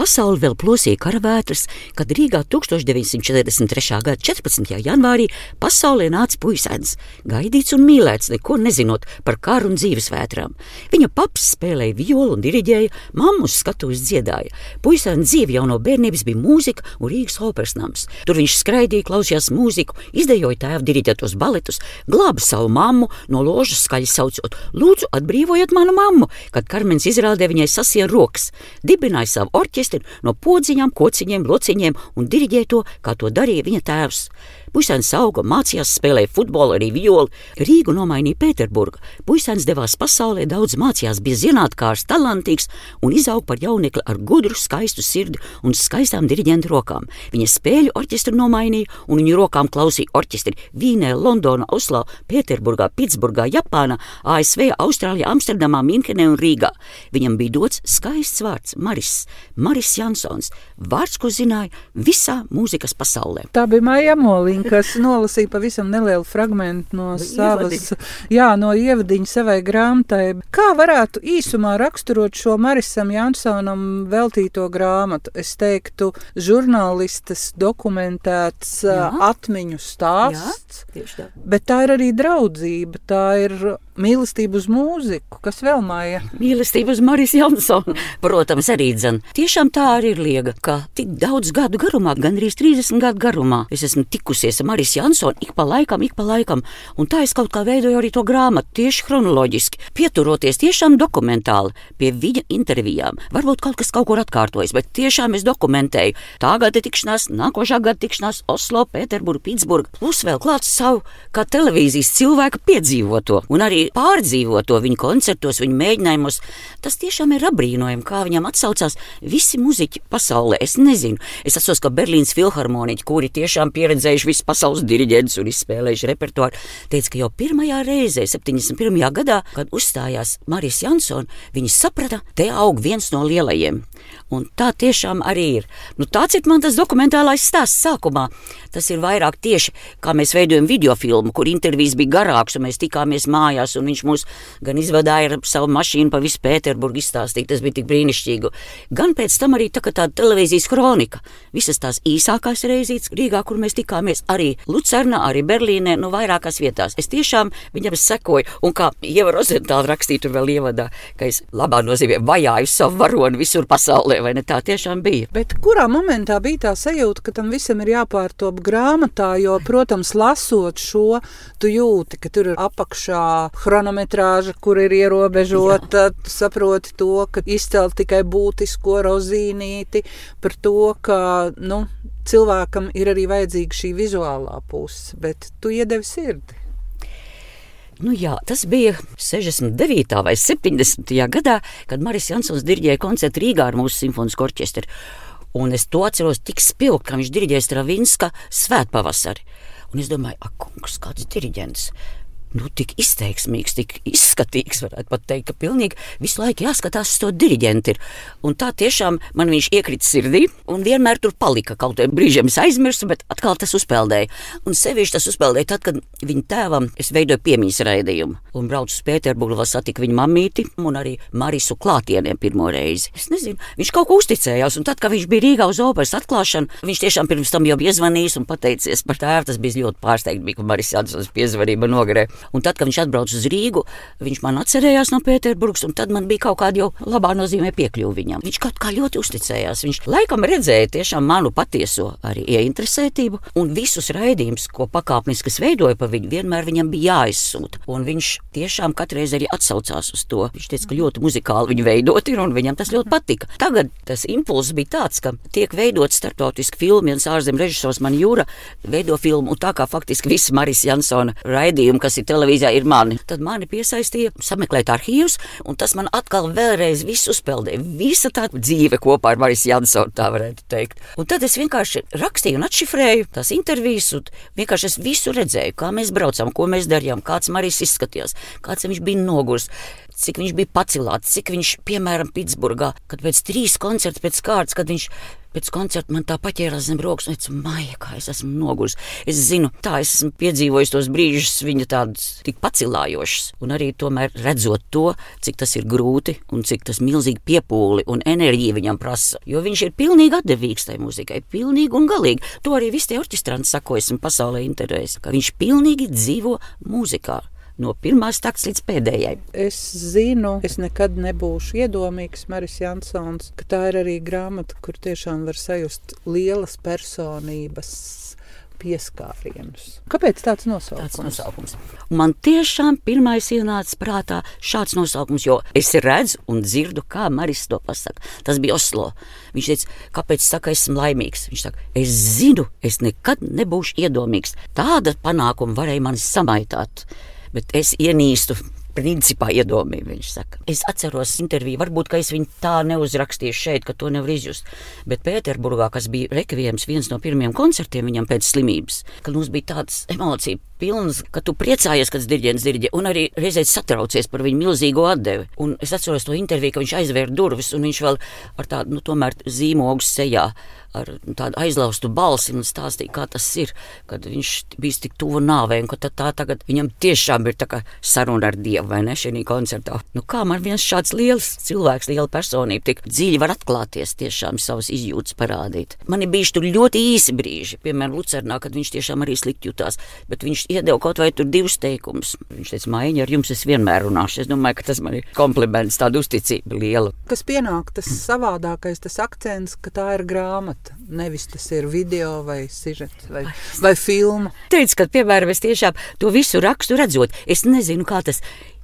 Pasauli vēl plosīja karavētras, kad Rīgā 1943. gada 14. janvārī pasaulē nāca puisēns, gaidīts un mīlēts, neko nezinot par karu un dzīvesvētrām. Viņa paps spēlēja violu un diriģēja, mammu uz skatuves dziedāja. Puisēns dzīve jau no bērnības bija mūzika un Rīgas operas nams. Tur viņš skraidīja, klausījās mūziku, izdejoja tēva diriģētos baletus, glāba savu mammu, no ložas skaļi saucot: Lūdzu, atbrīvojiet manu mammu! Kad Karmens izrādē viņai sasien rokas, dibināja savu orķestri no podziņām, kociņiem, lociņiem un diriģēja to, kā to darīja viņa tēvs. Puisēns auga, mācījās, spēlēja futbolu, arī violi. Rīgu nomainīja Pēterburga. Puisēns devās pasaulē, daudz mācījās, bija zinātnākārs, talantīgs un izauga par jaunekli ar gudru, skaistu sirdi un skaistām diriģentu rokām. Viņa spēļu orķestru nomainīja, un viņu rokām klausīja orķestri Vīnē, Londonā, Oslo, Pēterburgā, Pitsburgā, Japānā, ASV, Austrālijā, Amsterdamā, Minhenē un Rīgā. Viņam bija dots skaists vārds Maris, Maris Jansons, vārds, ko zināja visā mūzikas pasaulē. Tā bija Maija Molīna kas nolasīja pavisam nelielu fragment no savas, jā, no ievadiņa savai grāmatai. Kā varētu īsumā raksturot šo Marisam Jansonam veltīto grāmatu? Es teiktu, žurnālistas dokumentēts jā. atmiņu stāsts, jā, bet tā ir arī draudzība, tā ir mīlestība uz mūziku, kas vēl māja. Mīlestība uz Marijas Jansonu, protams, arī dzen. Tiešām tā arī ir liega, ka tik daudz gadu garumā, gandrīz 30 gadu garumā, es esmu tikusies ar Marijas Jansonu ik pa laikam, ik pa laikam, un tā es kaut kā veidoju arī to grāmatu tieši chronoloģiski, pieturoties tiešām dokumentāli pie viņa intervijām. Varbūt kaut kas kaut kur atkārtojas, bet tiešām es dokumentēju tā gada tikšanās, nākošā gada tikšanās Oslo, Pēterburga, Pitsburga, plus vēl klāts savu kā televīzijas cilvēku piedzīvoto un arī pārdzīvoto viņa koncertos, viņa mēģinājumos. Tas tiešām ir apbrīnojami, kā viņam atsaucās visi muzeķi pasaulē. Es nezinu, es atceros, ka Berlīnas filharmoniķi, kuri tiešām pieredzējuši visu pasaules diriģents un izspēlējuši repertuāru, teica, ka jau pirmajā reizē, 71. gadā, kad uzstājās Marijas Jansona, viņi saprata, te aug viens no lielajiem. Un tā tiešām arī ir. Nu, tāds ir man tas dokumentālais stāsts sākumā. Tas ir vairāk tieši kā mēs veidojam video filmu, kur intervijas bija garāks, un mēs tikāmies mājās, viņš mūs gan izvadīja ar savu mašīnu pa visu Pēterburgu izstāstīt. Tas bija tik brīnišķīgi. Gan pēc tam arī tā, tāda televīzijas kronika. Visas tās īsākās reizītes Rīgā, kur mēs tikāmies, arī Lucernā, arī Berlīnē, nu vairākās vietās. Es tiešām viņam sekoju, un kā Ieva Rozentāla rakstītu vēl ievadā, ka es labā nozīmē vajāju savu varoni visur pasaulē vai ne tā tiešām bija. Bet kurā momentā bija tā sajūta, ka tam visam ir jāpārtop grāmatā, jo, protams, lasot šo, tu jūti, ka tur ir apakšā chronometrāža, kur ir ierobežota, tu saproti to, ka izcelt tikai būtisko rozīnīti, par to, ka, nu, cilvēkam ir arī vajadzīga šī vizuālā puse, bet tu iedevi sirdi. Nu jā, tas bija 69. vai 70. gadā, kad Maris Jansons diriģēja koncertu Rīgā ar mūsu simfonisko orķestri. Un es to atceros tik spilgti, ka viņš diriģēja Stravinska svētpavasari. Un es domāju, ak, kungs, kāds diriģents nu, tik izteiksmīgs, tik izskatīgs, varētu pat teikt, ka pilnīgi visu laiku jāskatās uz to diriģentu. Un tā tiešām man viņš iekrita sirdī un vienmēr tur palika. Kaut kādā brīdī es aizmirsu, bet atkal tas uzpeldēja. Un sevišķi tas uzpeldēja tad, kad viņa tēvam es veidoju piemīs raidījumu. Un braucu uz Pēterburgu, lai satiktu viņa mamīti un arī Marisu klātieniem pirmo reizi. Es nezinu, viņš kaut ko uzticējās. Un tad, kad viņš bija Rīgā uz operas atklāšanu, viņš tiešām pirms tam jau piezvanījis un pateicies par tēvu. Tas bija ļoti pārsteigts, ka Marijas Jansons piezvanīja man nogrē. Un tad, kad viņš atbrauca uz Rīgu, viņš man atcerējās no Pēterburgas, un tad man bija kaut kāda jau labā nozīmē piekļuva viņam. Viņš kaut kā ļoti uzticējās. Viņš laikam redzēja tiešām manu patieso arī ieinteresētību, un visus raidījumus, ko pakāpeniski veidoja pa viņu, vienmēr viņam bija jāizsūta. Un viņš tiešām katreiz arī atsaucās uz to. Viņš teica, ka ļoti muzikāli viņa veidot ir, un viņam tas ļoti patika. Tagad tas impulss bija tāds, ka tiek veidot starptautiski filmu, viens ārzemju režisors man jūra veido filmu, un tā kā faktiski visi Marijas Jansona raidījumi, kas ir televīzijā, ir mani. Tad mani piesaistīja sameklēt arhīvus, un tas man atkal vēlreiz visu uzpeldēja. Visa tā dzīve kopā ar Marijas Jansonu, tā varētu teikt. Un tad es vienkārši rakstīju un atšifrēju tās intervijas, un vienkārši es visu redzēju, kā mēs braucam, ko mēs darījām, kāds Marijas izskatījās, kāds viņš bija nogurs, cik viņš bija pacilāts, cik viņš, piemēram, Pitsburgā, kad pēc trīs koncertu pēc kārtas, kad viņš pēc koncerta man tā paķērās zem rokas, un es teicu, Maija, kā es esmu noguris. Es zinu, tā es esmu piedzīvojis tos brīžus, viņa tādus tik pacilājošus, un arī tomēr redzot to, cik tas ir grūti un cik tas milzīgi piepūli un enerģija viņam prasa. Jo viņš ir pilnīgi atdevīgs tai muzikai, pilnīgi un galīgi. To arī visi tie orķestranti sakojas un pasaulē intervēs, ka viņš pilnīgi dzīvo mūzikā no pirmās takts līdz pēdējai. Es zinu, es nekad nebūšu iedomīgs, Maris Jansons, ka tā ir arī grāmata, kur tiešām var sajust lielas personības pieskārienus. Kāpēc tāds nosaukums? Tāds nosaukums. Man tiešām pirmais ienāca prātā šāds nosaukums, jo es redzu un dzirdu, kā Maris to pasaka. Tas bija Oslo. Viņš teica, kāpēc saka, esmu laimīgs. Viņš saka, es zinu, es nekad nebūšu iedomīgs. Tāda panākuma varēja mani samaitāt bet es ienīstu principā iedomīgi. Viņš saka, es atceros interviju, varbūt es viņu tā neuzrakstīju šeit, ka to nevar izjust. Bet Pēterburgā, kas bija rekvijams, viens no pirmajiem koncertiem viņam pēc slimības, kad mums bija tādas emocijas. Pilns, ka tu priecājies, kad diriģents diriģē, un arī reizē satraucies par viņu milzīgo atdevi. Un es atceros to interviju, ka viņš aizvēra durvis, un viņš vēl ar tādu, nu, zīmogu sejā ar tādu aizlaustu balsi un stāstīja, kā tas ir, kad viņš bija tik tuvu nāvei, un ka tā, tagad viņam tiešām ir saruna ar Dievu, vai ne, šajā koncertā. Nu, kā man viens šāds liels cilvēks, liela personība, tik dziļi var atklāties, tiešām savas izjūtas parādīt. Man ir bijuši tur ļoti īsi brīži, piemēram, Lucernā, kad viņš tiešām arī slikti jutās, bet viņš iedeva kaut vai tur divus teikumus. Viņš teica, Maiņa, ar jums es vienmēr runāšu. Es domāju, ka tas man ir kompliments, tāda uzticība liela. Kas pienāk tas savādākais, tas akcents, ka tā ir grāmata grāmata. Nevis tas ir video vai sižets vai, vai filma. Teicu, ka, piemēram, es tiešām to visu rakstu redzot, es nezinu, kā tas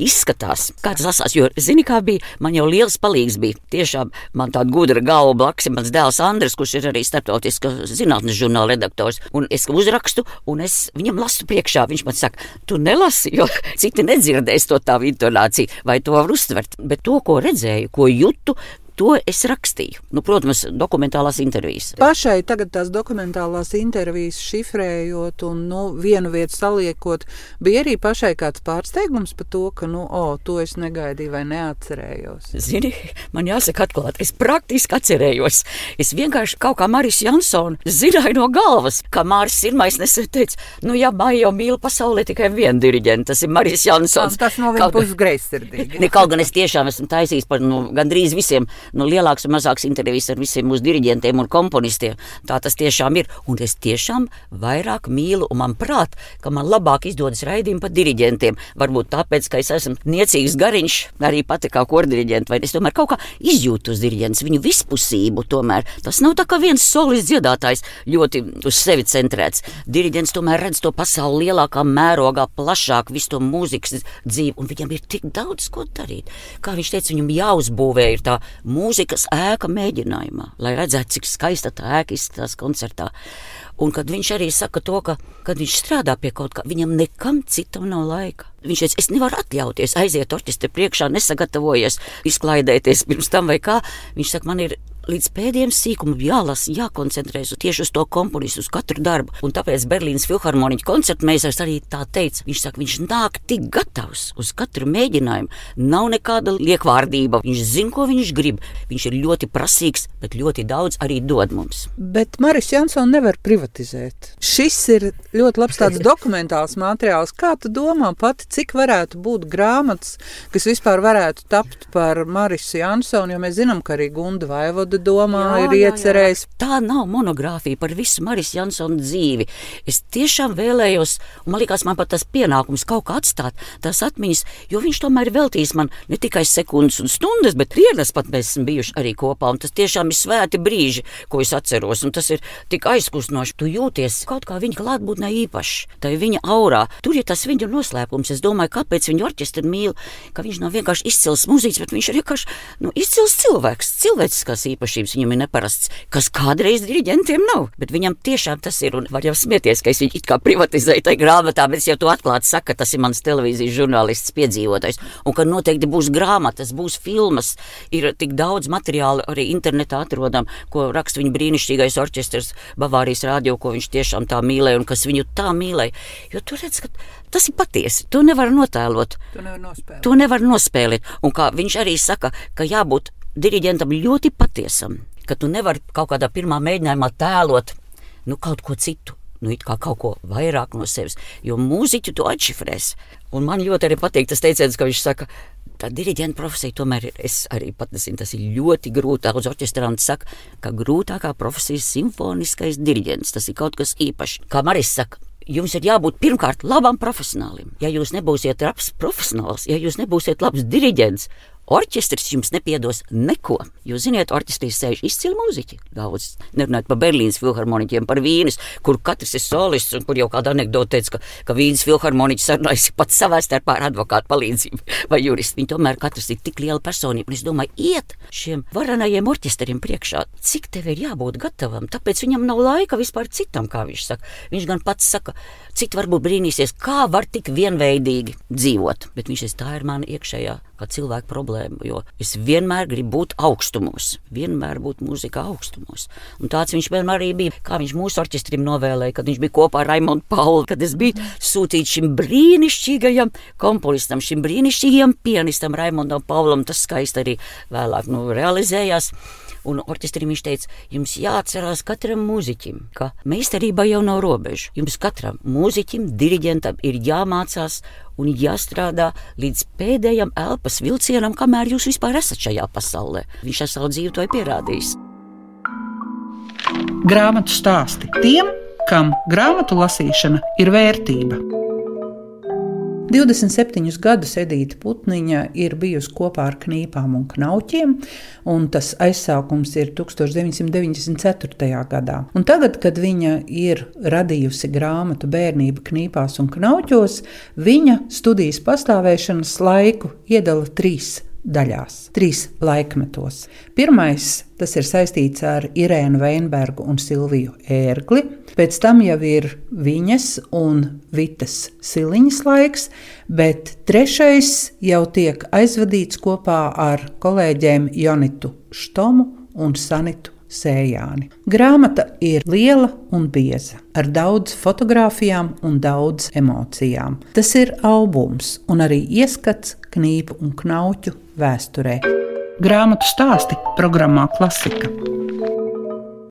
izskatās, kā tas lasās. Jo, zini, kā bija, man jau liels palīgs bija. Tiešām man tāda gudra galva blakus ir mans dēls Andris, kurš ir arī starptautiskas zinātnes žurnāla redaktors. Un es uzrakstu, un es viņam lasu priekšā. Viņš man saka, tu nelasi, jo citi nedzirdēs to tavu intonāciju, vai to var uztvert. Bet to, ko redzēju, ko jutu, To es rakstīju. Nu, protams, dokumentālās intervijas. Pašai tagad tās dokumentālās intervijas šifrējot un nu, vienu vietu saliekot, bija arī pašai kāds pārsteigums par to, ka, nu, o, to es negaidīju vai neatcerējos. Zini, man jāsaka atklāt, es praktiski atcerējos. Es vienkārši kaut kā Marijas Jansona zināju no galvas, ka Māris Sirmais nesen teica, nu, ja Maija mīl pasaulē tikai vienu diriģentu, tas ir Marijas Jansons. Tas no viņa puses greizsirdīgi. Kaut gan es tiešām esmu taisījis par nu, gandrīz visiem nu, lielāks un mazāks intervijas ar visiem mūsu diriģentiem un komponistiem. Tā tas tiešām ir. Un es tiešām vairāk mīlu, un man prāt, ka man labāk izdodas raidījumi par diriģentiem. Varbūt tāpēc, ka es esmu niecīgs gariņš, arī pati kā kordiriģents, vai es tomēr kaut kā izjūtu uz diriģents, viņu vispusību. Tomēr. Tas nav tā kā viens solis dziedātājs ļoti uz sevi centrēts. Diriģents tomēr redz to pasauli lielākā mērogā, plašāk, visu to mūzikas dzīvi, un viņam ir tik daudz ko darīt. Kā viņš teica, viņam jāuzbūvē ir tā mūzika mūzikas ēka mēģinājumā, lai redzētu, cik skaista tā ēka izskatās koncertā. Un kad viņš arī saka to, ka, kad viņš strādā pie kaut kā, viņam nekam citam nav laika. Viņš teica, es nevaru atļauties aiziet orķestra priekšā, nesagatavojies, izklaidēties pirms tam vai kā. Viņš saka, man ir līdz pēdējiem sīkumam jālasa, jākoncentrējas tieši uz to komponistu, uz katru darbu. Un tāpēc Berlīnas filharmoniķa koncertmeistars arī tā teica. Viņš saka, viņš nāk tik gatavs uz katru mēģinājumu. Nav nekāda liekvārdība. Viņš zina, ko viņš grib. Viņš ir ļoti prasīgs, bet ļoti daudz arī dod mums. Bet Maris Jansons nevar privatizēt. Šis ir ļoti labs tāds dokumentāls materiāls. Kā tu domā pati, cik varētu būt grāmatas, kas vispār varētu tapt par Marisu Jansonu, jo mēs zinām, ka arī Gunda Vaivoda domā, jā, ir iecerējis. Tā nav monogrāfija par visu Marijas Jansona dzīvi. Es tiešām vēlējos, un man liekas, man pat tas pienākums kaut kā atstāt tās atmiņas, jo viņš tomēr ir veltījis man ne tikai sekundes un stundas, bet dienas pat mēs esam bijuši arī kopā. Un tas tiešām ir svēti brīži, ko es atceros, un tas ir tik aizkustinoši. Tu jūties kaut kā viņa klātbūtnē īpaši, tā ir viņa aurā. Tur ir tas viņa noslēpums. Es domāju, kāpēc viņa orķestri mīl, ka viņš nav vienkārši izcils mūziķis, bet viņš ir vienkārši nu, izcils cilvēks, cilvēciskās īpašības īpašības viņam ir neparasts, kas kādreiz diriģentiem nav. Bet viņam tiešām tas ir, un var jau smieties, ka es viņu it kā privatizēju tajā grāmatā, bet es jau to atklāti saku, ka tas ir mans televīzijas žurnālists piedzīvotais, un ka noteikti būs grāmatas, būs filmas, ir tik daudz materiālu arī internetā atrodam, ko raksta viņa brīnišķīgais orķestrs Bavārijas rādio, ko viņš tiešām tā mīlēja un kas viņu tā mīlēja. Jo tu redz, ka Tas ir patiesi. To nevar notēlot. To nevar nospēlēt. To nevar nospēlēt. Un kā viņš arī saka, ka jābūt diriģentam ļoti patiesam, ka tu nevari kaut kādā pirmā mēģinājumā tēlot nu, kaut ko citu. Nu, kā kaut ko vairāk no sevis, jo mūziķu tu atšifrēsi. Un man ļoti arī patīk tas teiciens, ka viņš saka, tā diriģenta profesija tomēr ir, es arī pat nezinu, tas ir ļoti grūti. Daudz orķestranti saka, ka grūtākā profesija ir simfoniskais diriģents. Tas ir kaut kas īpašs. Kā Maris saka, jums ir jābūt pirmkārt labam profesionālim. Ja jūs nebūsiet labs profesionāls, ja jūs nebūsiet labs diriģents, Orķestris jums nepiedos neko. Jūs zināt, orķestrī sēž izcili mūziķi. Daudz nerunājot par Berlīnas filharmoniķiem, par Vīnes, kur katrs ir solists, un kur jau kāda anekdote teica, ka, ka Vīnes filharmoniķis sarunājas pats savā starpā ar advokātu palīdzību vai juristu. Viņi tomēr katrs ir tik liela personība. Un es domāju, iet šiem varenajiem orķestriem priekšā, cik tev ir jābūt gatavam. Tāpēc viņam nav laika vispār citam, kā viņš saka. Viņš gan pats saka, citi varbūt brīnīsies, kā var tik vienveidīgi dzīvot. Bet viņš ir tā ir mana iekšējā kā cilvēka problēma, jo es vienmēr gribu būt augstumos, vienmēr būt mūzikā augstumos. Un tāds viņš vienmēr arī bija, kā viņš mūsu orķestrim novēlēja, kad viņš bija kopā ar Raimondu Pauli, kad es biju sūtīts šim brīnišķīgajam komponistam, šim brīnišķīgajam pianistam Raimondam Paulam, tas skaisti arī vēlāk nu, realizējās. Un orķestrim viņš teica, jums jāatcerās katram mūziķim, ka meistarība jau nav robeža. Jums katram mūziķim, diriģentam ir jāmācās un jāstrādā līdz pēdējam elpas vilcienam, kamēr jūs vispār esat šajā pasaulē. Viņš ar savu dzīvi to ir pierādījis. Grāmatu stāsti tiem, kam grāmatu lasīšana ir vērtība. 27 gadus Edīta Putniņa ir bijusi kopā ar knīpām un knauķiem, un tas aizsākums ir 1994. gadā. Un tagad, kad viņa ir radījusi grāmatu Bērnība knīpās un knauķos, viņa studijas pastāvēšanas laiku iedala trīs daļās, trīs laikmetos. Pirmais tas ir saistīts ar Irēnu Veinbergu un Silviju Ērgli. Pēc tam jau ir viņas un Vitas Siliņas laiks, bet trešais jau tiek aizvadīts kopā ar kolēģiem Jonitu Štomu un Sanitu Sējāni. Grāmata ir liela un bieza, ar daudz fotografijām un daudz emocijām. Tas ir albums un arī ieskats knīpu un knauķu vēsturē. Grāmatu stāsti programmā Klasika.